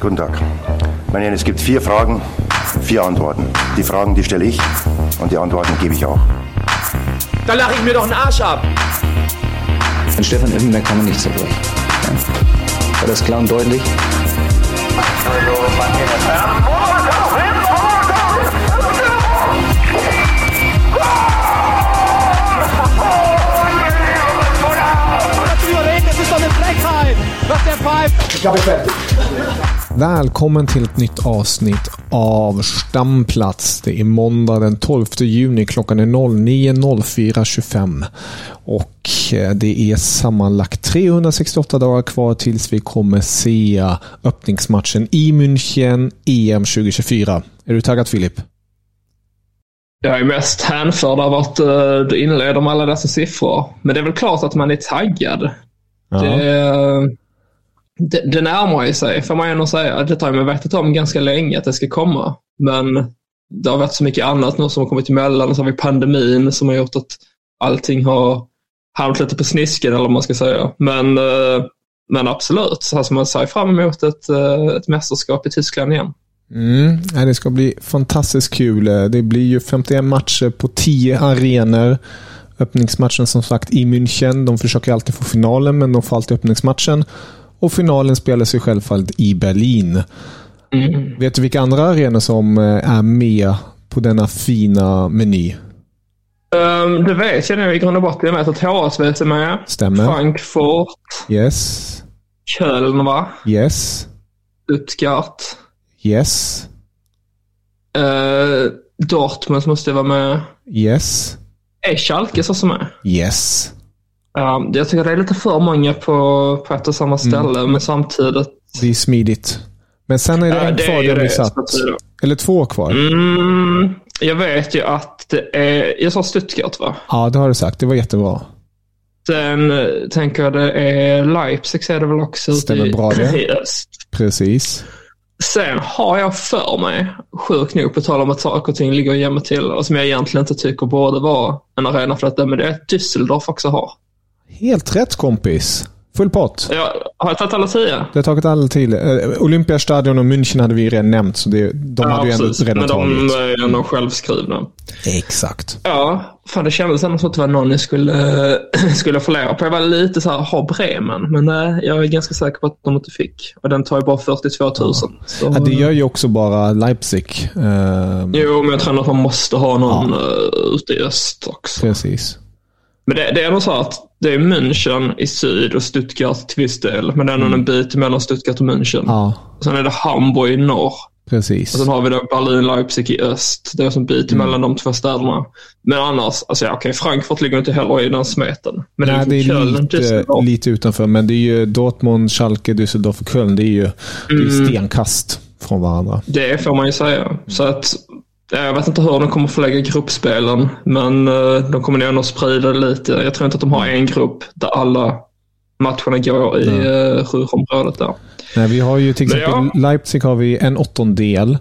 Guten Tag. Meine Herren, es gibt vier Fragen, vier Antworten. Die Fragen, die stelle ich und die Antworten gebe ich auch. Da lache ich mir doch einen Arsch ab. An Stefan Effenberg kann man nicht zerbrechen. Ja. War das klar und deutlich? Das ist doch eine Frechheit, was der pfeift. Ich habe fertig. Välkommen till ett nytt avsnitt av Stamplats. Det är måndag den 12 juni. Klockan är 09.04.25. Och eh, det är sammanlagt 368 dagar kvar tills vi kommer se öppningsmatchen i München EM 2024. Är du taggad Filip? Jag är mest hänförd av att uh, du inleder med alla dessa siffror. Men det är väl klart att man är taggad. Ja. Det, det, det närmar ju sig, får man ändå säga. Det har man vetat om ganska länge att det ska komma. Men det har varit så mycket annat nu som har kommit emellan. Och så har vi pandemin som har gjort att allting har hamnat lite på snisken, eller vad man ska säga. Men, eh, men absolut, alltså man ser fram emot ett, eh, ett mästerskap i Tyskland igen. Mm, det ska bli fantastiskt kul. Det blir ju 51 matcher på 10 arenor. Öppningsmatchen som sagt i München. De försöker alltid få finalen, men de får alltid öppningsmatchen. Och finalen spelas ju självfallet i Berlin. Mm. Vet du vilka andra arenor som eh, är med på denna fina meny? Um, det vet jag nog i grund och botten. Jag vet att HSV är med. Stämmer. Frankfurt, Yes. Köln va? Yes. Stuttgart. Yes. Uh, Dortmund måste vara med. Yes. Är Schalke så som är? Yes. Ja, jag tycker det är lite för många på, på ett och samma ställe, men samtidigt... Det är smidigt. Men sen är det Ja, en det kvar där vi satt. Eller två kvar. Mm, jag vet ju att det är... Jag sa Stuttgart va? Ja, det har du sagt. Det var jättebra. Sen eh, tänker jag det är Leipzig är det väl också Stämmer i, bra det. i öst. Precis. Sen har jag för mig, sjukt nog på tal om att saker och ting ligger jämmer till och som jag egentligen inte tycker borde vara en arena för detta, men det är att Düsseldorf också har. Helt rätt kompis. Full pott. Jag, har jag tagit alla tio? Det har tagit all tid. Eh, Olympiastadion och München hade vi ju redan nämnt, så det, de hade ju ändå redan Men de tagit. är ändå självskrivna. Exakt. Ja, fan det kändes ändå som att det var någon jag skulle, skulle förlora på. Jag var lite så här, ha Bremen, men nej, jag är ganska säker på att de inte fick. Och den tar ju bara 42 000. Så, Ja, det gör ju också bara Leipzig. Eh, Jo, men jag tror att man måste ha någon ja. ute i öst också. precis. Men det, det är nog så att det är München i syd och Stuttgart till viss del. Men det är nog en bit mellan Stuttgart och München. Mm. Ja, Sen är det Hamburg i norr. precis. Och sen har vi då Berlin, Leipzig i öst. Det är som en bit Mm. mellan de två städerna. Men annars, alltså ja, okej, Frankfurt ligger inte heller i den smeten. Men Nej, det är Köln, lite, lite utanför, men det är ju Dortmund, Schalke, Düsseldorf och Köln. Det är ju det är Mm. stenkast från varandra. Det får man ju säga. Så att, jag vet inte hur de kommer förlägga gruppspelen, men eh, de kommer nog ändå sprida det lite. Jag tror inte att de har en grupp där alla matcherna går i Ruhrområdet där. Nej, vi har ju till exempel Leipzig har vi en åttondel.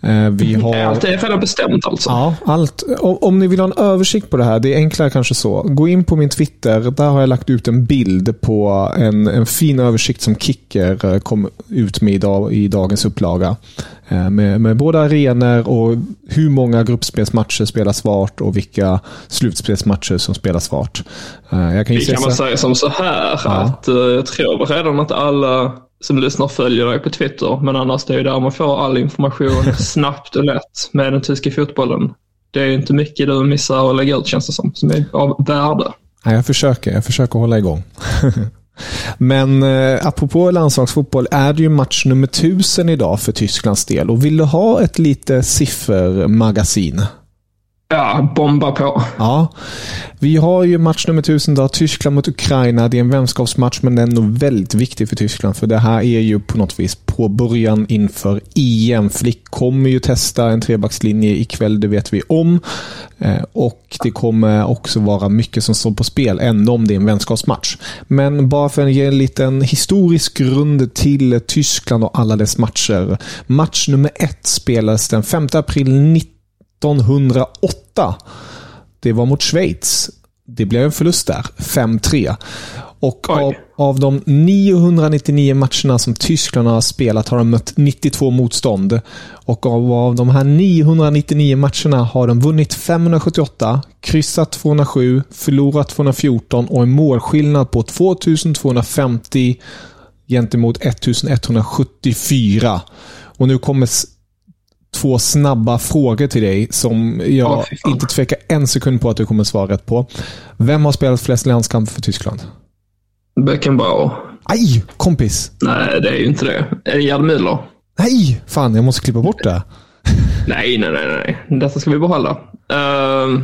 Eh, Vi har... Allt är redan bestämt alltså. Ja, allt. Om, ni vill ha en översikt på det här, det är enklare kanske så. Gå in på min Twitter. Där har jag lagt ut en bild på en, en fin översikt som Kicker eh, kom ut med idag, i dagens upplaga. Eh, Med, med både arenor och hur många gruppspelsmatcher spelas vart och vilka slutspelsmatcher som spelas vart. Jag kan säga kan man säga som så här Ja. att jag tror redan att alla som lyssnar följer dig på Twitter, men annars det är ju där man får all information snabbt och lätt med den tyska fotbollen. Det är ju inte mycket du missar att lägga ut känns det som, som är av värde. Ja, jag försöker. Jag försöker hålla igång. Men eh, apropå landslagsfotboll är det ju match nummer tusen idag för Tysklands del. Och vill du ha ett lite siffermagasin? Ja, bomba på. Ja. Vi har ju match nummer 1000 då, Tyskland mot Ukraina. Det är en vänskapsmatch, men den är nog väldigt viktig för Tyskland. För det här är ju på något vis på början inför EM. Flick kommer ju testa en trebackslinje ikväll, det vet vi om. Eh, och det kommer också vara mycket som står på spel, ändå om det är en vänskapsmatch. Men bara för att ge en liten historisk grund till Tyskland och alla dess matcher. Match nummer ett spelades den 5 april 19 1908. Det var mot Schweiz. Det blev en förlust där, 5-3. Och av, av, de 999 matcherna som Tyskland har spelat har de mött 92 motstånd. Och av, av de här 999 matcherna har de vunnit 578, kryssat 207, förlorat 214 och en målskillnad på 2250 gentemot 1174. Och nu kommer två snabba frågor till dig som jag oh, inte tvekar en sekund på att du kommer svara rätt på. Vem har spelat flest landskamper för Tyskland? Beckenbauer. Aj, kompis. Nej, det är ju inte det. Det Gerd Müller? Nej, fan jag måste klippa bort det. nej, nej, nej, nej. Detta ska vi behålla. Uh,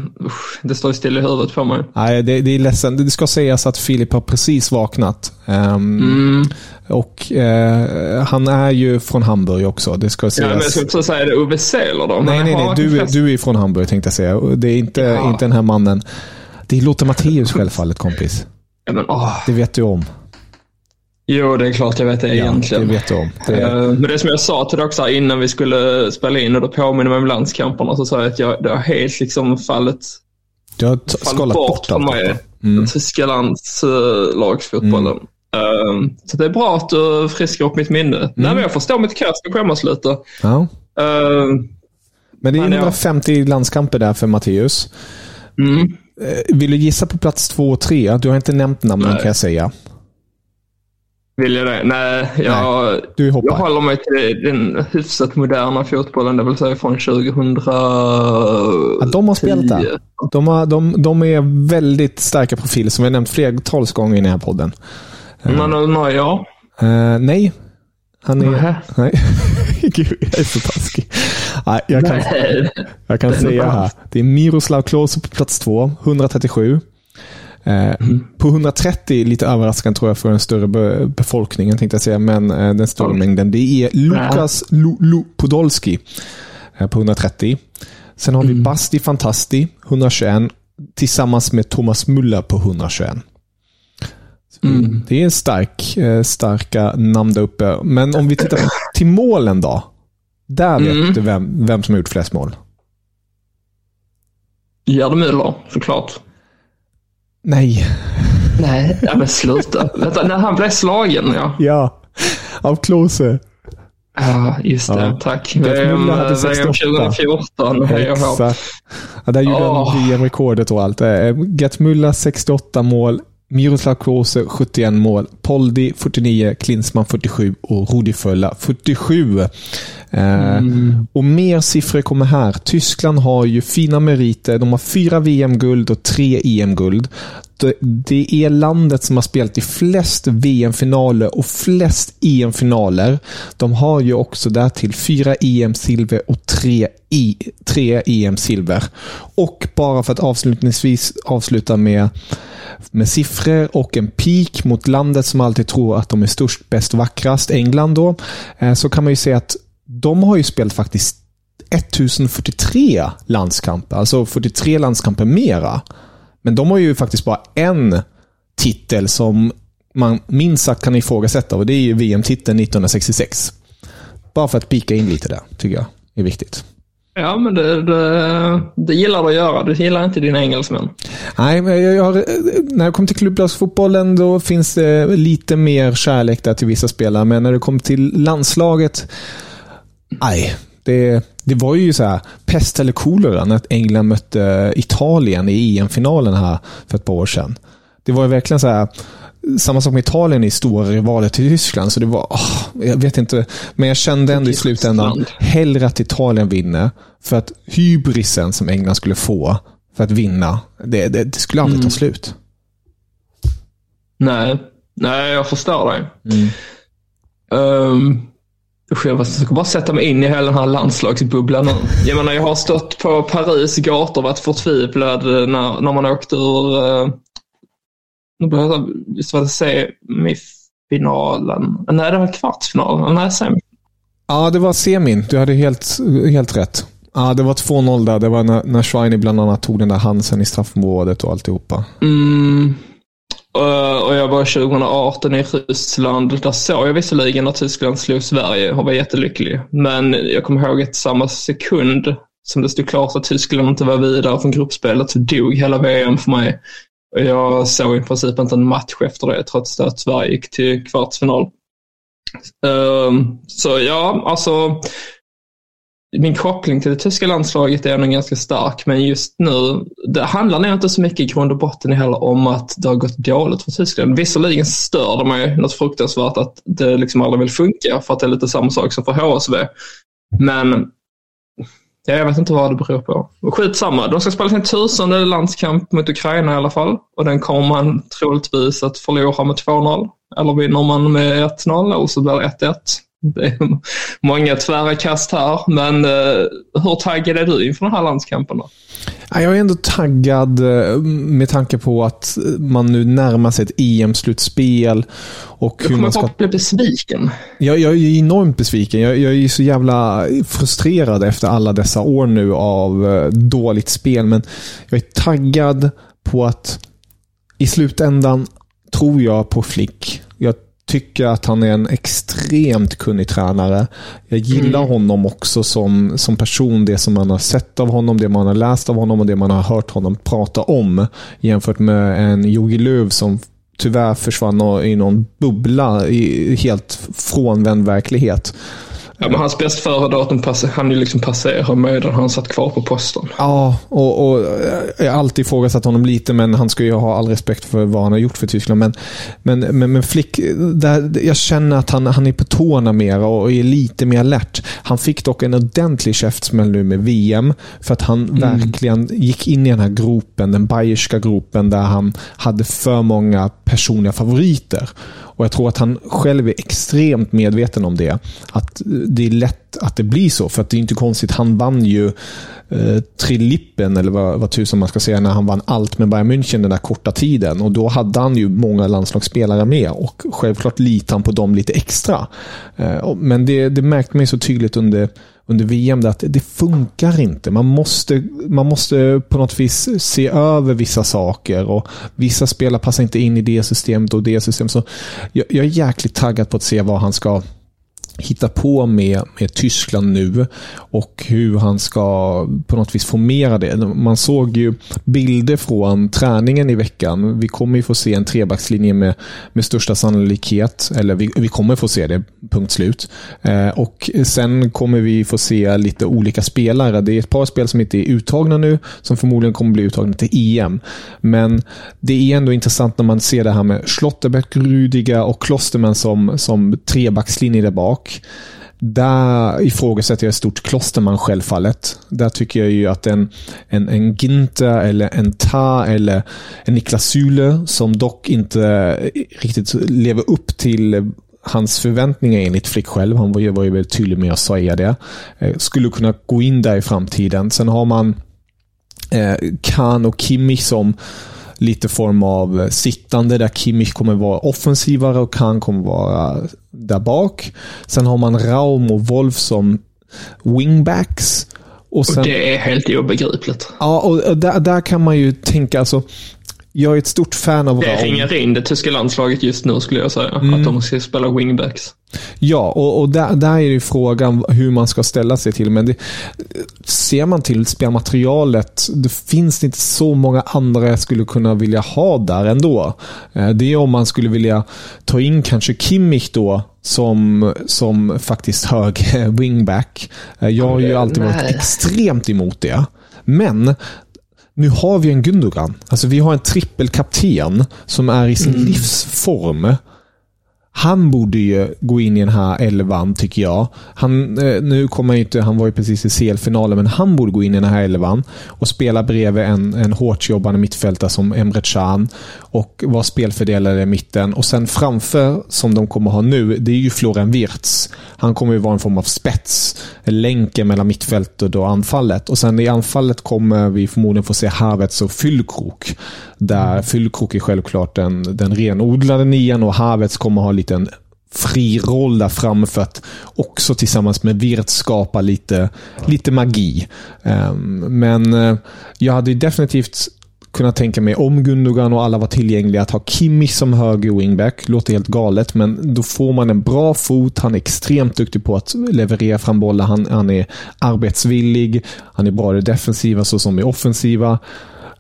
det står still i huvudet på mig. Nej, det, det är ledsen. Det ska sägas att Filip har precis vaknat. Um, mm. Och uh, han är ju från Hamburg också. Det ska sägas. Ja, men jag skulle säga, är det Ove Seeler då? Nej, nej, nej. Du, du är från Hamburg tänkte jag säga. Det är inte, ja. inte den här mannen. Det är Lothar Matthäus självfallet, kompis. Ja, men, oh. Det vet du om. Jo, det är klart jag vet det ja, egentligen. Det vet du om. Det... Uh, men det som jag sa till dig också innan vi skulle spela in och då påminner mig om landskamperna så sa jag att jag, det har helt liksom fallit, du har skalat bort, bort från mig. Mm. Den tyska landslagsfotbollen. Mm. Uh, så det är bra att du friskar upp mitt minne. Mm. Nej, men jag förstår mitt kast och skämmas lite. Ja. Uh, men det är 150 ja. landskamper där för Matteus. Mm. Vill du gissa på plats två och tre? Du har inte nämnt namnen Nej. kan jag säga. Vill jag det? Nej, jag, Nej, du hoppar. jag håller mig till den hyfsat moderna fotbollen, det vill säga från 2010. Ja, de har spelat där. De, har, de, de är väldigt starka profiler, som vi har nämnt flertals gånger i den här podden. Men uh, ja. Uh, nej. Han är... Nä. Nej. Gud, jag är så taskig. Nej, jag kan, nej. jag kan säga här. Det är Miroslav Klose på plats två, 137. Mm. På 130, lite överraskande tror jag för den större befolkningen, tänkte jag säga, men eh, den större mm. mängden. Det är Lukas Lu Podolski eh, på 130. Sen har vi mm. Basti Fantasti, 121, tillsammans med Thomas Muller på 121. Mm. Det är stark, starka namn där uppe. Men om vi tittar till målen då. Där vet mm. du vem, vem som har gjort flest mål. Gerd Müller, såklart. Nej. Nej, ja, men sluta. Vänta, när han blev slagen, ja. Ja, av Klose. Ja, just det. Ja. Tack. VM, hade 68. VM 2014. Exakt. Ja, där gjorde oh. han VM-rekordet och allt. Gert Muller 68 mål. Miroslav Klose 71 mål, Poldi 49, Klinsmann 47 och Rudi Fölla 47. Eh, mm. Och mer siffror kommer här. Tyskland har ju fina meriter. De har fyra VM-guld och tre EM-guld. Alltså, det är landet som har spelat i flest VM-finaler och flest EM-finaler. De har ju också därtill fyra EM-silver och tre, I, tre EM-silver. Och bara för att avslutningsvis avsluta med med siffror och en peak mot landet som alltid tror att de är störst, bäst, och vackrast, England då, eh, så kan man ju säga att de har ju spelat faktiskt 1043 landskamper, alltså 43 landskamper mera. Men de har ju faktiskt bara en titel som man minst sagt kan ifrågasätta och det är ju VM-titeln 1966. Bara för att pika in lite där, tycker jag är viktigt. Ja, men det, det, det gillar du att göra. Du gillar inte dina engelsmän. Nej, men jag, jag, när det kommer till klubblagsfotbollen då finns det lite mer kärlek där till vissa spelare. Men när det kommer till landslaget, nej. Det, det var ju så här pest eller kolera när England mötte Italien i EM-finalen här för ett par år sedan. Det var verkligen så här samma sak med Italien i stora rivaler till Tyskland. Så det var, oh, jag vet inte. Men jag kände ändå i slutändan hellre att Italien vinner. För att hybrisen som England skulle få för att vinna, det, det, det skulle aldrig mm. ta slut. Nej, nej jag förstår dig. Mm. Um, Usch, jag ska bara sätta mig in i hela den här landslagsbubblan nu. Jag menar, jag har stått på Paris gator och varit förtvivlad när, när man åkte ur... Uh, visst var det semifinalen? Nej, det var kvartsfinalen. Nej, semi. Ja, det var semin. Du hade helt, helt rätt. Ja, det var 2-0 där. Det var när, när Schweini bland annat tog den där Hansen i straffområdet och alltihopa. Mm. Eh, och jag var 2018 i Ryssland. Där såg jag visserligen att Tyskland slog Sverige och var jättelycklig. Men jag kommer ihåg att samma sekund som det stod klart att Tyskland inte var vidare från gruppspelet så dog hela VM för mig. Och jag såg i princip inte en match efter det trots att Sverige gick till kvartsfinal. Um, så ja, alltså min koppling till det tyska landslaget är nog ganska stark, men just nu, det handlar nog inte så mycket i grund och botten heller om att det har gått dåligt för Tyskland. Visserligen stör det mig något fruktansvärt att det liksom aldrig vill funka, för att det är lite samma sak som för HSV. Men jag vet inte vad det beror på. Skitsamma, de ska spela sin tusende landskamp mot Ukraina i alla fall. Och den kommer man troligtvis att förlora med 2-0. Eller vinner man med 1-0 och så blir det 1-1. Det är många tvära kast här, men uh, hur taggad är du inför den här landskampen? Då? Jag är ändå taggad eh, med tanke på att man nu närmar sig ett EM-slutspel. Och jag kommer ska... bli besviken. Jag, jag är enormt besviken. Jag, jag, är så jävla frustrerad efter alla dessa år nu av eh, dåligt spel. Men jag är taggad på att i slutändan tror jag på Flick. Jag tycker att han är en extremt kunnig tränare. Jag gillar mm. honom också som, som person. Det som man har sett av honom, det man har läst av honom och det man har hört honom prata om. Jämfört med en Jogi Löw som tyvärr försvann i någon bubbla i helt frånvänd verklighet. Ja, men hans bäst före-datum han ju liksom passera medan han satt kvar på posten. Ja, och, och jag har alltid ifrågasatt honom lite, men han ska ju ha all respekt för vad han har gjort för Tyskland. Men, men, men, men Flick, där, jag känner att han, han är på tårna mer och är lite mer alert. Han fick dock en ordentlig käftsmäll nu med VM, för att han mm. verkligen gick in i den här gropen, den bayerska gropen, där han hade för många personliga favoriter. Och Jag tror att han själv är extremt medveten om det. Att det är lätt att det blir så. För att det är inte konstigt. Han vann ju eh, Trilippen, eller vad, vad tusan man ska säga, när han vann allt med Bayern München den där korta tiden. Och Då hade han ju många landslagsspelare med och självklart litade han på dem lite extra. Eh, men det, det märkte man så tydligt under under VM det att det funkar inte. Man måste, man måste på något vis se över vissa saker och vissa spelare passar inte in i det systemet och det systemet. Så jag, jag är jäkligt taggad på att se vad han ska hitta på med, med Tyskland nu och hur han ska på något vis formera det. Man såg ju bilder från träningen i veckan. Vi kommer ju få se en trebackslinje med, med största sannolikhet. Eller vi, vi kommer få se det, punkt slut. Eh, och Sen kommer vi få se lite olika spelare. Det är ett par spel som inte är uttagna nu, som förmodligen kommer bli uttagna till EM. Men det är ändå intressant när man ser det här med Schlotterbeck, Rudiga och Klosterman som, som trebackslinje där bak sak. Där ifrågasätter jag stort Klosterman självfallet. Där tycker jag ju att en, en, en Ginter eller en Ta eller en Niklas Sule som dock inte riktigt lever upp till hans förväntningar enligt Flick själv. Han var ju, var ju väldigt tydlig med att säga det. Eh, skulle kunna gå in där i framtiden. Sen har man eh, Kan och Kimmich som lite form av sittande där Kimmich kommer vara offensivare och Kan kommer vara där bak. Sen har man Raum och Wolf som wingbacks. Och, sen, och det är helt obegripligt. Ja, och där, där kan man ju tänka, alltså, jag är ett stort fan av Det ringer in det tyska landslaget just nu skulle jag säga. Mm. Att de ska spela wingbacks. Ja, och, och där, där är ju frågan hur man ska ställa sig till. Men det, ser man till spelmaterialet, det finns inte så många andra jag skulle kunna vilja ha där ändå. Eh, det är om man skulle vilja ta in kanske Kimmich då som, som faktiskt hög wingback. Eh, jag har ju alltid varit extremt emot det. Men nu har vi en Gundogan. Alltså vi har en trippelkapten som är i sin mm. livsform han borde ju gå in i den här elvan, tycker jag. Han, eh, nu kommer inte, han var ju precis i CL-finalen, men han borde gå in i den här elvan och spela bredvid en, en hårt jobbande mittfältare som Emre Can och vara spelfördelare i mitten. Och sen framför, som de kommer ha nu, det är ju Florian Wirtz. Han kommer ju vara en form av spets. Länken mellan mittfältet och anfallet. Och sen i anfallet kommer vi förmodligen få se Havertz och Fyllkrok. Där Fyllkrok är självklart den, den renodlade nian och Havertz kommer ha en liten fri roll där framme för att också tillsammans med Wirtz skapa lite, lite magi. Um, men uh, jag hade definitivt kunna tänka mig, om Gundogan och alla var tillgängliga, att ha Kimmich som höger wingback. Låter helt galet, men då får man en bra fot. Han är extremt duktig på att leverera fram bollar. Han, han är arbetsvillig. Han är bra i det defensiva så som i offensiva.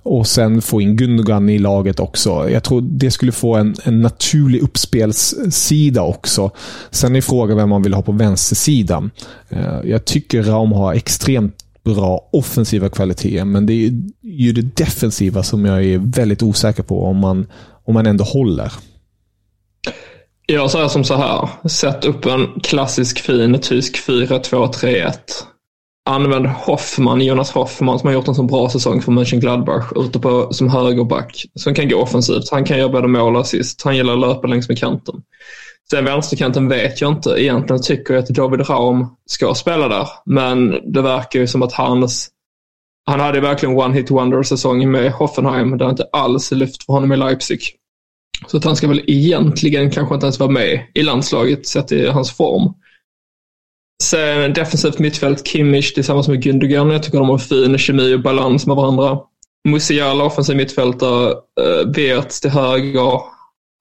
Och sen få in Gundogan i laget också. Jag tror det skulle få en, en naturlig uppspelssida också. Sen är frågan vem man vill ha på vänstersidan. Eh, jag tycker Raum har extremt bra offensiva kvaliteter, men det är ju det defensiva som jag är väldigt osäker på om man, om man ändå håller. Jag säger som så här. Sätt upp en klassisk fin tysk 4-2-3-1. Använd Hoffman, Jonas Hoffman som har gjort en så bra säsong för Mönchengladbach ute på, som högerback. Som kan gå offensivt. Han kan göra både mål och assist. Han gillar att löpa längs med kanten. Sen vänsterkanten vet jag inte. Egentligen tycker jag att David Raum ska spela där. Men det verkar ju som att hans... Han hade verkligen one-hit wonder-säsong med Hoffenheim. Det har inte alls lyft för honom i Leipzig. Så att han ska väl egentligen kanske inte ens vara med i landslaget sett i hans form. Sen eh, defensivt mittfält, Kimmich tillsammans med Gündogan. Jag tycker de har fin kemi och balans med varandra. Musiala offensiv mittfältare, uh, Wirtz till höger,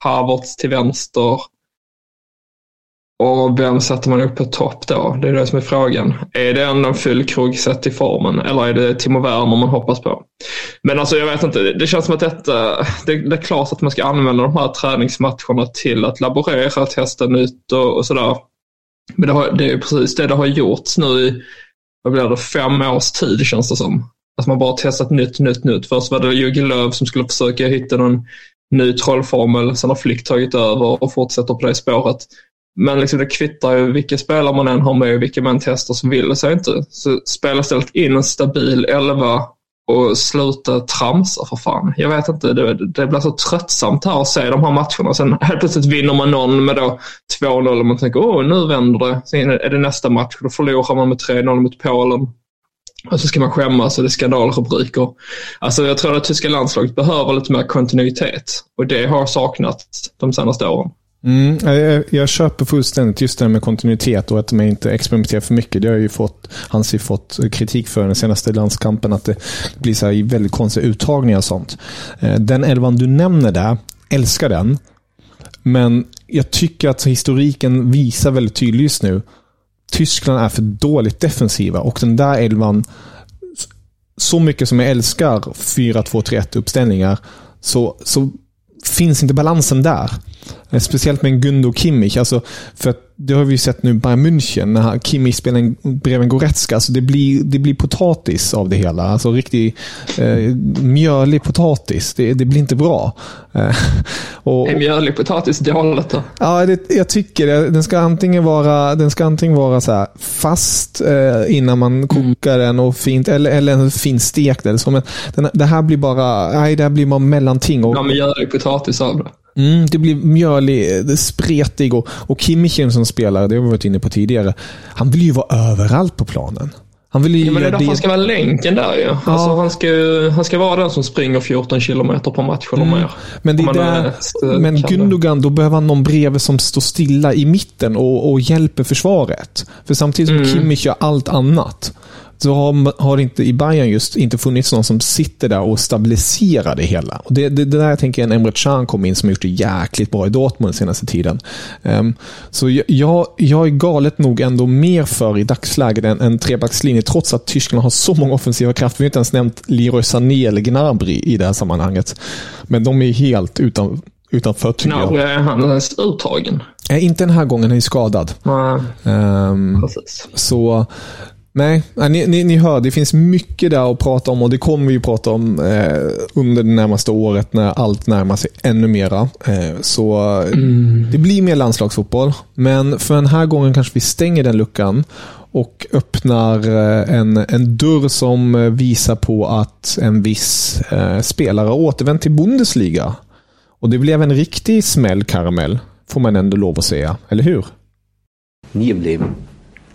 Havertz till vänster. Och vem sätter man upp på topp då? Det är det som är frågan. Är det ändå en fyllkrog sett i formen eller är det Timo Werner man hoppas på? Men alltså jag vet inte, det känns som att detta, det, det är klart att man ska använda de här träningsmatcherna till att laborera, testa nytt och, och sådär. Men det, har, det är precis det det har gjorts nu i, vad blir det, fem års tid känns det som. Att man bara testat nytt, nytt, nytt. Först var det Jürgen Löw som skulle försöka hitta någon ny trollformel. Sen har Flick tagit över och fortsätter på det spåret. Men liksom det kvittar ju vilka spelare man än har med och vilka man testar så vill det sig inte. Så spela istället in en stabil elva och sluta tramsa för fan. Jag vet inte, det, det blir så tröttsamt här att se de här matcherna. Sen helt plötsligt vinner man någon med då 2-0 och man tänker åh nu vänder det. Sen är det nästa match och då förlorar man med 3-0 mot Polen. Och så ska man skämmas och det är skandalrubriker. Alltså jag tror att tyska landslaget behöver lite mer kontinuitet och det har saknats de senaste åren. Mm, jag, jag köper fullständigt just det här med kontinuitet och att man inte experimenterar för mycket. Det har ju fått, Hansi fått kritik för den senaste landskampen, att det blir så här väldigt konstiga uttagningar och sånt. Eh, den elvan du nämner där, älskar den. Men jag tycker att historiken visar väldigt tydligt just nu. Tyskland är för dåligt defensiva och den där elvan, så mycket som jag älskar 4-2-3-1 uppställningar, så, så finns inte balansen där. Eh, speciellt med en Gundo Kimmich. Alltså, för det har vi sett nu Bayern München när Kimmich spelar en, bredvid en Goretzka. Alltså det, blir, det blir potatis av det hela. Alltså riktig eh, mjölig potatis. Det, det, blir inte bra. Eh, och, är mjölig potatis dåligt då? Ja, det, jag tycker det. Den ska antingen vara, den ska antingen vara så fast eh, innan man mm. kokar mm. den och fint, eller, eller en fin stekt. Eller så. Men den, det här blir bara, nej, det här blir bara mellanting. Och, ja, mjölig potatis av det. Mm, det blir mjölig, spretig och, och Kimmichen som spelar, det har vi varit inne på tidigare, han vill ju vara överallt på planen. Han vill ju ja, men det är därför han ska vara länken där ju. Ja. Alltså, han, ska, han ska vara den som springer 14 kilometer på match eller mm. mer. Men, det där, men Gundogan, då behöver han någon bredvid som står stilla i mitten och, och hjälper försvaret. För samtidigt som mm. Kimmich gör allt annat så har, har inte i Bayern just inte funnits någon som sitter där och stabiliserar det hela. Och det, det, det där jag tänker en Emre Can kom in som har gjort det jäkligt bra i Dortmund den senaste tiden. Um, så jag, jag är galet nog ändå mer för i dagsläget en, en trebackslinje, trots att Tyskland har så många offensiva krafter. Vi har inte ens nämnt Leroy Sané eller Gnabry i det här sammanhanget. Men de är helt utan, utanför tycker jag. Gnabry, är han uttagen? Eh, inte den här gången, han är skadad. Mm. Um. Så Nej, ni, ni, ni, hör, det finns mycket där att prata om och det kommer vi att prata om eh, under det närmaste året när allt närmar sig ännu mera. Eh, så mm. det blir mer landslagsfotboll, men för den här gången kanske vi stänger den luckan och öppnar eh, en, en dörr som visar på att en viss eh, spelare återvänt till Bundesliga. Och det blev en riktig smällkaramell, får man ändå lov att säga. Eller hur? Im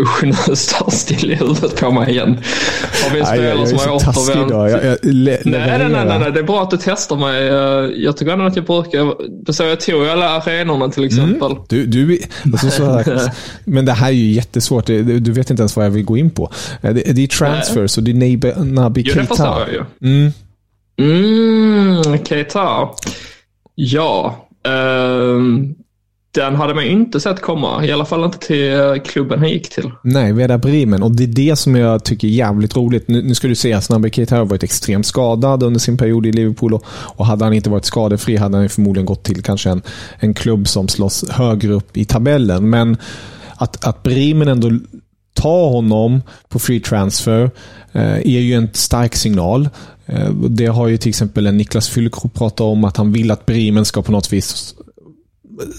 Usch, nu står still i huvudet på mig igen. Har vi en spelare som har återvänt? Nej, nej, nej, nej, det är bra att du testar mig. Jag tycker ändå att jag brukar... Så jag tog alla arenorna till exempel. Mm. Du, du, alltså, så här, men det här är ju jättesvårt. Du vet inte ens vad jag vill gå in på. Det, det är transfers och det är Nabi Keita. Jo, det förstår jag ju. Mm. Mm, Keita. Ja. Um, den hade man inte sett komma. I alla fall inte till eh, klubben han gick till. Nej, Veda Bremen. Och det är det som jag tycker är jävligt roligt. Nu, nu ska du se att Snabbe Keita har varit extremt skadad under sin period i Liverpool. Och, och hade han inte varit skadefri hade han förmodligen gått till kanske en, en klubb som slåss högre upp i tabellen. Men att, att Bremen ändå tar honom på free transfer eh, är ju en stark signal. Eh, det har ju till exempel en Niklas Füllkrok pratat om att han vill att Bremen ska på något vis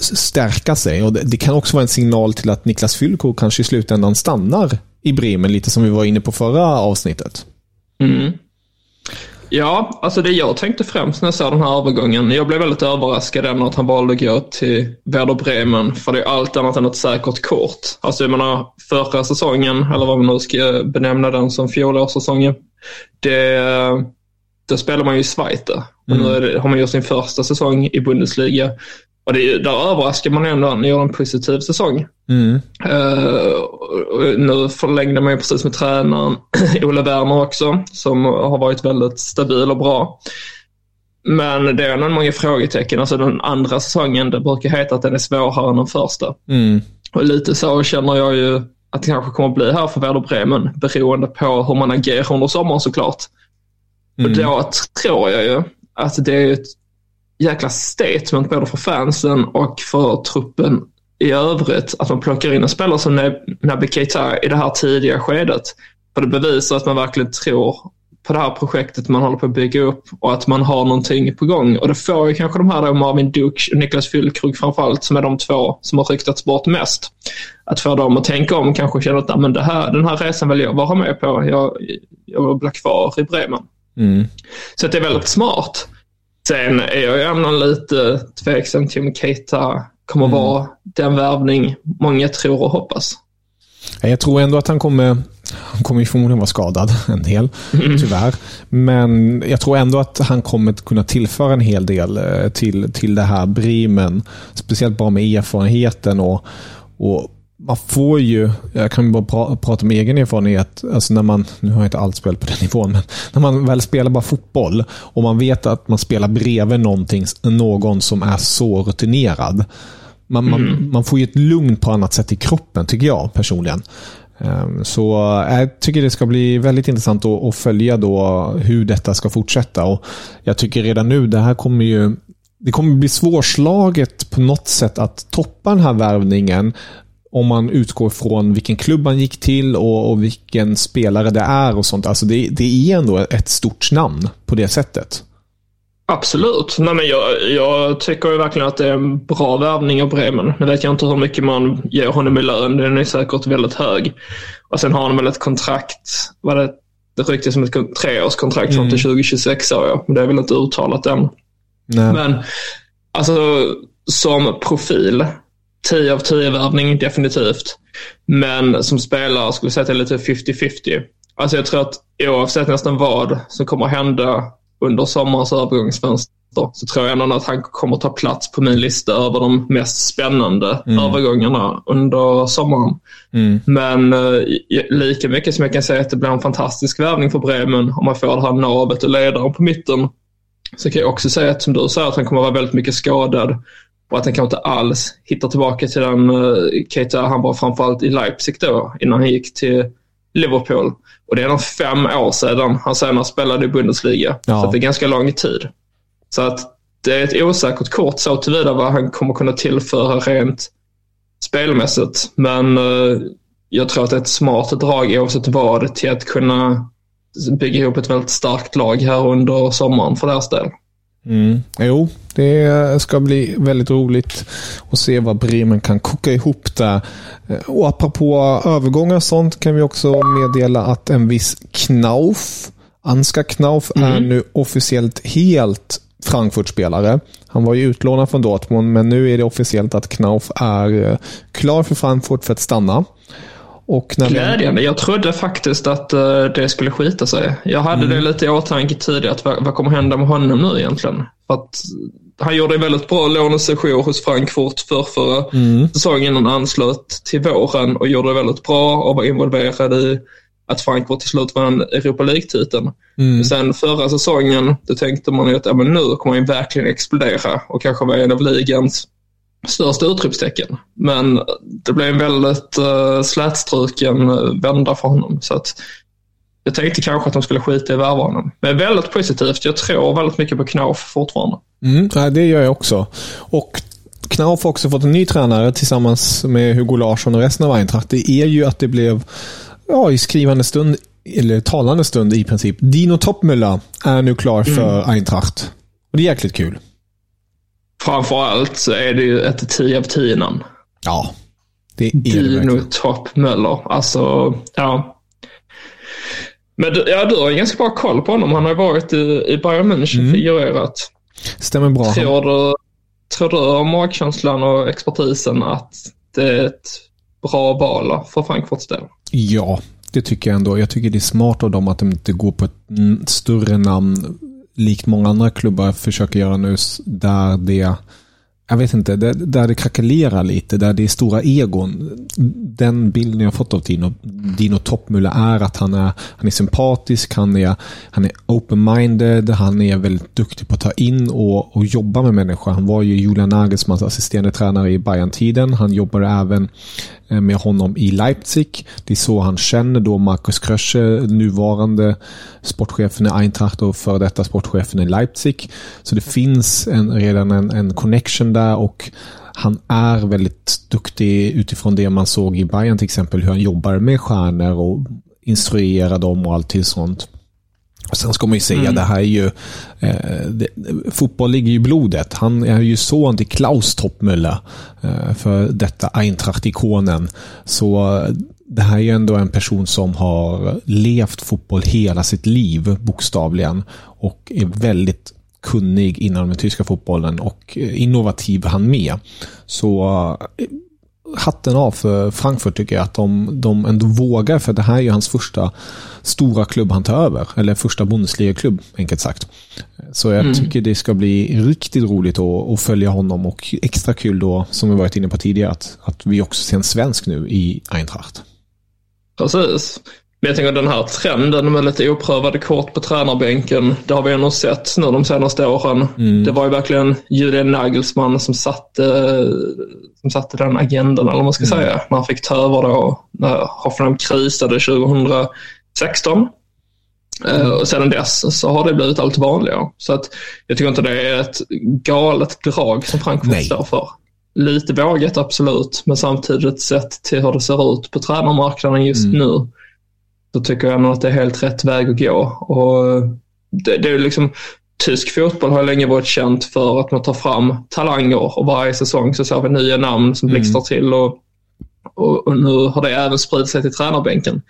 stärka sig. Och det, kan också vara en signal till att Niklas Fylko kanske i slutändan stannar i Bremen, lite som vi var inne på förra avsnittet. Mm. Ja, alltså det jag tänkte främst när jag såg den här övergången. Jag blev väldigt överraskad ändå att han valde att gå till Werder Bremen. För det är allt annat än ett säkert kort. Alltså jag menar förra säsongen, eller vad man nu ska benämna den som fjolårssäsongen. Det, då spelar man ju i Schweiz. Mm. Nu har man gjort sin första säsong i Bundesliga. Och det, där överraskar man ändå. Han gör en positiv säsong. Mm. Uh, nu förlängde man ju precis med tränaren Olle Werner också, som har varit väldigt stabil och bra. Men det är ändå många frågetecken. Alltså den andra säsongen, det brukar heta att den är svårare än den första. Mm. Och lite så känner jag ju att det kanske kommer att bli här för Werder Bremen, beroende på hur man agerar under sommaren såklart. Mm. Och då tror jag ju att det är ett jäkla statement både för fansen och för truppen i övrigt att man plockar in en spelare som Naby Keita i det här tidiga skedet. För det bevisar att man verkligen tror på det här projektet man håller på att bygga upp och att man har någonting på gång. Och det får ju kanske de här då Marvin Duk och Niklas Füllkrug framförallt som är de två som har ryktats bort mest. Att få dem att tänka om kanske känna att men det här, den här resan vill jag vara med på. Jag, jag vill bli kvar i Bremen. Mm. Så det är väldigt smart. Sen är jag ju ändå lite tveksam till om Keita kommer mm. vara den värvning många tror och hoppas. Jag tror ändå att han kommer, han kommer förmodligen vara skadad en del, mm. tyvärr. Men jag tror ändå att han kommer kunna tillföra en hel del eh, till, till det här Bremen. Speciellt bara med erfarenheten och, och man får ju, jag kan bara pra, prata om egen erfarenhet, alltså när man, nu har jag inte allt spelat på den nivån, men när man väl spelar bara fotboll och man vet att man spelar bredvid någonting, någon som är så rutinerad. Man, mm. man, man får ju ett lugn på annat sätt i kroppen, tycker jag personligen. Ehm, så jag tycker det ska bli väldigt intressant att, följa då hur detta ska fortsätta. Och jag tycker redan nu, det här kommer ju det kommer bli svårslaget på något sätt att toppa den här värvningen om man utgår från vilken klubb han gick till och, och vilken spelare det är och sånt. Alltså det, det är ändå ett stort namn på det sättet. Absolut. Nej, men jag, jag tycker ju verkligen att det är en bra värvning av Bremen. Nu vet jag inte hur mycket man ger honom i lön. Den är säkert väldigt hög. Och sen har han väl ett kontrakt. Var det, det ryktes som ett treårskontrakt mm. fram till 2026 sa jag. Men det är väl inte uttalat än. Nej. Men alltså som profil. 10 av 10 värvning definitivt. Men som spelare skulle jag säga att det är lite 50-50. Alltså jag tror att oavsett nästan vad som kommer hända under sommarens övergångsfönster så tror jag ändå att han kommer ta plats på min lista över de mest spännande mm. övergångarna under sommaren. Mm. Men eh, lika mycket som jag kan säga att det blir en fantastisk värvning för Bremen om man får det här navet och ledaren på mitten. Så kan jag också säga att som du säger att han kommer att vara väldigt mycket skadad och att han kanske inte alls hittar tillbaka till den uh, Keita han var framförallt i Leipzig då innan han gick till Liverpool. Och det är nog fem år sedan han senast spelade i Bundesliga. Ja. Så det är ganska lång tid. Så att det är ett osäkert kort så tillvida vad han kommer kunna tillföra rent spelmässigt. Men uh, jag tror att det är ett smart drag oavsett vad till att kunna bygga ihop ett väldigt starkt lag här under sommaren för deras del. Mm. Jo, det ska bli väldigt roligt att se vad Bremen kan koka ihop där. Och apropå övergångar och sånt kan vi också meddela att en viss Knauf, Anska Knauf, mm. är nu officiellt helt Frankfurt-spelare. Han var ju utlånad från Dortmund, men nu är det officiellt att Knauf är eh, klar för Frankfurt för att stanna. Och när Glädjande. Jag trodde faktiskt att uh, det skulle skita sig. Jag hade mm. det lite i åtanke tidigare. Att vad, vad kommer hända med honom nu egentligen? För att han gjorde en väldigt bra lånesession hos Frankfurt för förra mm. säsongen. Han anslöt till våren och gjorde det väldigt bra och var involverad i att Frankfurt till slut vann Europa League-titeln. Mm. Sen förra säsongen, då tänkte man ju att ja, men nu kommer han verkligen explodera och kanske vara en av ligans största utropstecken. Men det blev en väldigt uh, slätstruken uh, vända för honom. Så att jag tänkte kanske att de skulle skita i värva honom. Men väldigt positivt. Jag tror väldigt mycket på Knauf fortfarande. Mm, det gör jag också. Och Knauf har också fått en ny tränare tillsammans med Hugo Larsson och resten av Eintracht. Det är ju att det blev, ja, i skrivande stund, eller talande stund i princip. Dino Toppmüller är nu klar för mm. Eintracht. Och det är jäkligt kul. Framförallt så är det ju ett 10 av 10 namn. Ja, det är Dino det Toppmöller. Alltså, ja. Men du, ja, du har ju ganska bra koll på honom. Han har ju varit i, i Bayern München, mm. figurerat. Stämmer bra. Tror du, tror du av magkänslan och expertisen att det är ett bra val för Frankfurts del? Ja, det tycker jag ändå. Jag tycker det är smart av dem att de inte går på ett större namn likt många andra klubbar försöker göra nu, där det jag vet inte, där, där det krackelerar lite, där det är stora egon. Den bilden jag fått av Dino, Dino Toppmüller är att han är, han är sympatisk, han är, han är open-minded, han är väldigt duktig på att ta in och, och jobba med människor. Han var ju Julian Nagelsmans assisterande tränare i Bayern-tiden. Han jobbade även Eh, med honom i Leipzig. Det är så han känner då Markus Krösche, nuvarande sportchefen i Eintracht och före detta sportchefen i Leipzig. Så det finns en, redan en, en connection där och han är väldigt duktig utifrån det man såg i Bayern till exempel, hur han jobbar med stjärnor och instruerar dem och allt sånt. Sen ska man ju säga, mm. det här är ju... Eh, det, fotboll ligger ju i blodet. Han är ju son till Klaus Toppmöller. Eh, för detta Eintracht-ikonen. Så det här är ju ändå en person som har levt fotboll hela sitt liv, bokstavligen. Och är väldigt kunnig inom den tyska fotbollen och innovativ han med. Så eh, hatten av för Frankfurt tycker jag att de, de ändå vågar för det här är ju hans första stora klubb han tar över. Eller första Bundesliga-klubb enkelt sagt. Så jag mm. tycker det ska bli riktigt roligt att, att, följa honom och extra kul då som vi varit inne på tidigare att, att vi också ser en svensk nu i Eintracht. Precis. Men jag tänker den här trenden med lite oprövade kort på tränarbänken, det har vi ändå sett nu de senaste åren. Mm. Det var ju verkligen Julian Nagelsmann som satte, som satte den agendan, eller vad man ska mm. säga, när han fick ta över då, när Hoffenheim krisade 2016. Mm. Och sedan dess så har det blivit allt vanligare. Så att jag tycker inte det är ett galet drag som Frankfurt står för. lite vågat absolut, men samtidigt sett till hur det ser ut på tränarmarknaden just Mm. nu så tycker jag nog att det är helt rätt väg att gå. Och det, det är liksom, tysk fotboll har länge varit känt för att man tar fram talanger och varje säsong så ser vi nya namn som Mm. blixtrar till och, och, och nu har det även spridit sig till tränarbänken.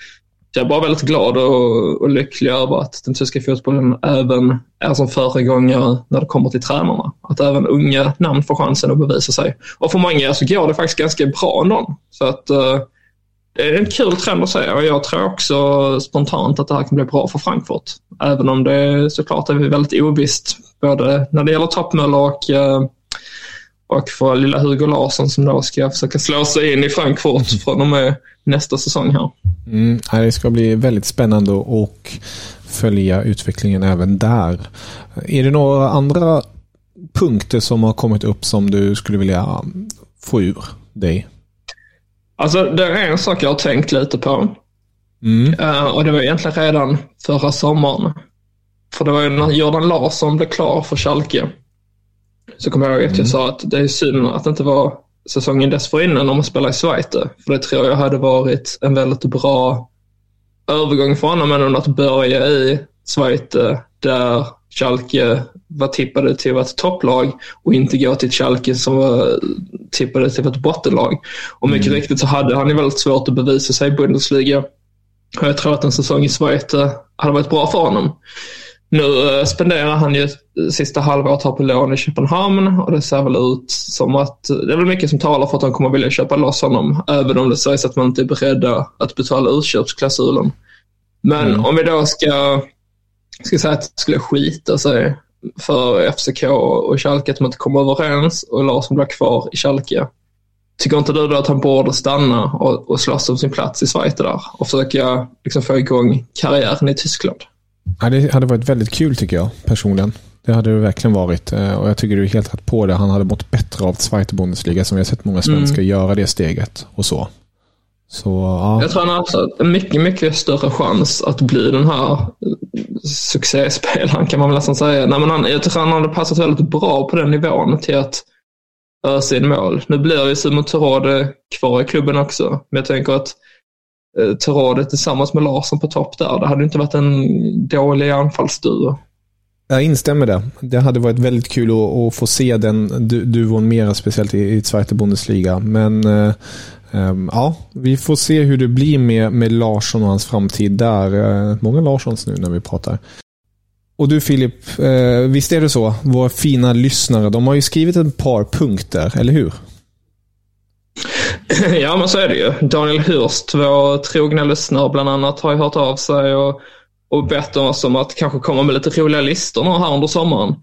Jag är bara väldigt glad och, och lycklig över att den tyska fotbollen även är som föregångare när det kommer till tränarna. Att även unga namn får chansen att bevisa sig. Och för många så går det faktiskt ganska bra ändå. Så att eh, det är en kul trend att se och jag tror också spontant att det här kan bli bra för Frankfurt. Även om det såklart är väldigt ovisst både när det gäller Toppmöller och, eh, och för lilla Hugo Larsson som då ska försöka slå sig in i Frankfurt från och med nästa säsong här. Mm, det ska bli väldigt spännande och följa utvecklingen även där. Är det några andra punkter som har kommit upp som du skulle vilja få ur dig? Alltså det är en sak jag har tänkt lite på. Mm. Eh, och det var egentligen redan förra sommaren. För det var ju när Jordan Larsson blev klar för Schalke. Så kommer jag ihåg att jag sa att det är synd att det inte var säsongen dessförinnan om man spelar i Schweiz. För det tror jag hade varit en väldigt bra övergång för honom än att börja i Schweiz där Schalke var tippade till att vara ett topplag och inte gå till Schalke som var tippade till att vara ett bottenlag. Och mycket riktigt så hade han ju väldigt svårt att bevisa sig i Bundesliga. Och jag tror att en säsong i Schweiz eh, hade varit bra för honom. Nu eh, spenderar han ju sista halvåret här på lån i Köpenhamn och det ser väl ut som att det är väl mycket som talar för att han kommer vilja köpa loss honom även om det sägs att man inte är beredda att betala utköpsklausulen. Men Mm. om vi då ska, ska säga att det skulle skita sig för FCK och Schalke att de inte kommer överens och Larsson blir kvar i Schalke. Tycker inte du då att han borde stanna och, och slåss om sin plats i Schweiz där och försöka liksom få igång karriären i Tyskland? Ja, det hade varit väldigt kul tycker jag personligen. Det hade det verkligen varit. Eh, Och jag tycker du är helt rätt på det. Han hade mått bättre av Zweite Bundesliga som vi har sett många svenskar göra det steget och så. Så ja. Jag tror han har alltså en mycket, mycket större chans att bli den här succéspelaren kan man väl nästan säga. Nej, men han, jag tror han hade passat väldigt bra på den nivån till att ösa in mål. Nu blir ju Simon Terode kvar i klubben också, men jag tänker att eh, Terode tillsammans med Larsson på topp där, det hade inte varit en dålig anfallsduo. Jag instämmer där. Det hade varit väldigt kul att, att få se den du- duon mera, speciellt i, i Zweite Bundesliga. Men eh, Ehm, ja, vi får se hur det blir med, med Larsson och hans framtid där. Eh, många Larssons nu när vi pratar. Och du Filip, eh, visst är det så? Våra fina lyssnare, de har ju skrivit ett par punkter, eller hur? ja, men så är det ju. Daniel Hurst, vår trogna lyssnare bland annat, har ju hört av sig och, och bett oss om att kanske komma med lite roliga listor här under sommaren.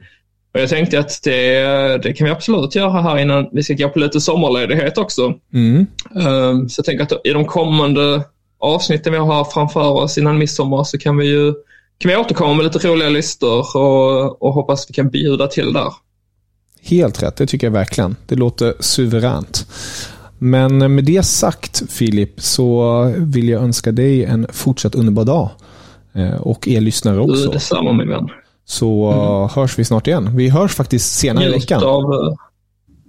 Och jag tänkte att det, det kan vi absolut göra här innan vi ska gå på lite sommarledighet också. Mm. Um, så jag tänker att i de kommande avsnitten vi har framför oss innan midsommar så kan vi ju kan vi återkomma med lite roliga listor och, och hoppas vi kan bjuda till där. Helt rätt, det tycker jag verkligen. Det låter suveränt. Men med det sagt, Filip, så vill jag önska dig en fortsatt underbar dag. Eh, Och er lyssnare Du, också. detsamma min vän. Så eh, hörs vi snart igen. Vi hörs faktiskt senare i veckan. Av, eh,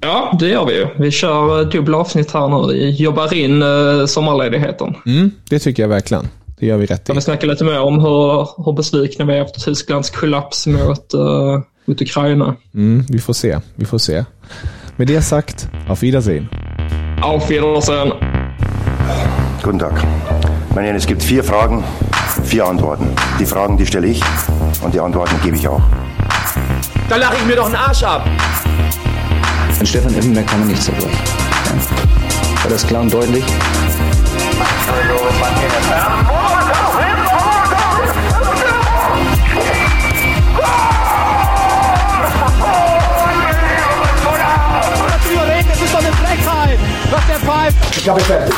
ja, det gör vi ju. Vi kör eh, dubbla avsnitt här nu. Vi jobbar in eh, sommarledigheten. Mm, det tycker jag verkligen. Det gör vi rätt i. Kan vi snacka lite mer om hur, hur besvikna vi är efter Tysklands kollaps mot, uh, mot Ukraina. Mm, vi får se. Vi får se. Med det sagt, auf Wiedersehen. Auf Wiedersehen. Guten Tag. Meine Herren, es gibt vier Fragen, vier Antworten. Die Fragen, die stelle ich und die Antworten gebe ich auch. Da lache ich mir doch einen Arsch ab. An Stefan Effenberg kann man nicht zerbrechen. Ja. War das klar und deutlich? Das ist doch eine Frechheit, was der pfeift. Ich habe fertig.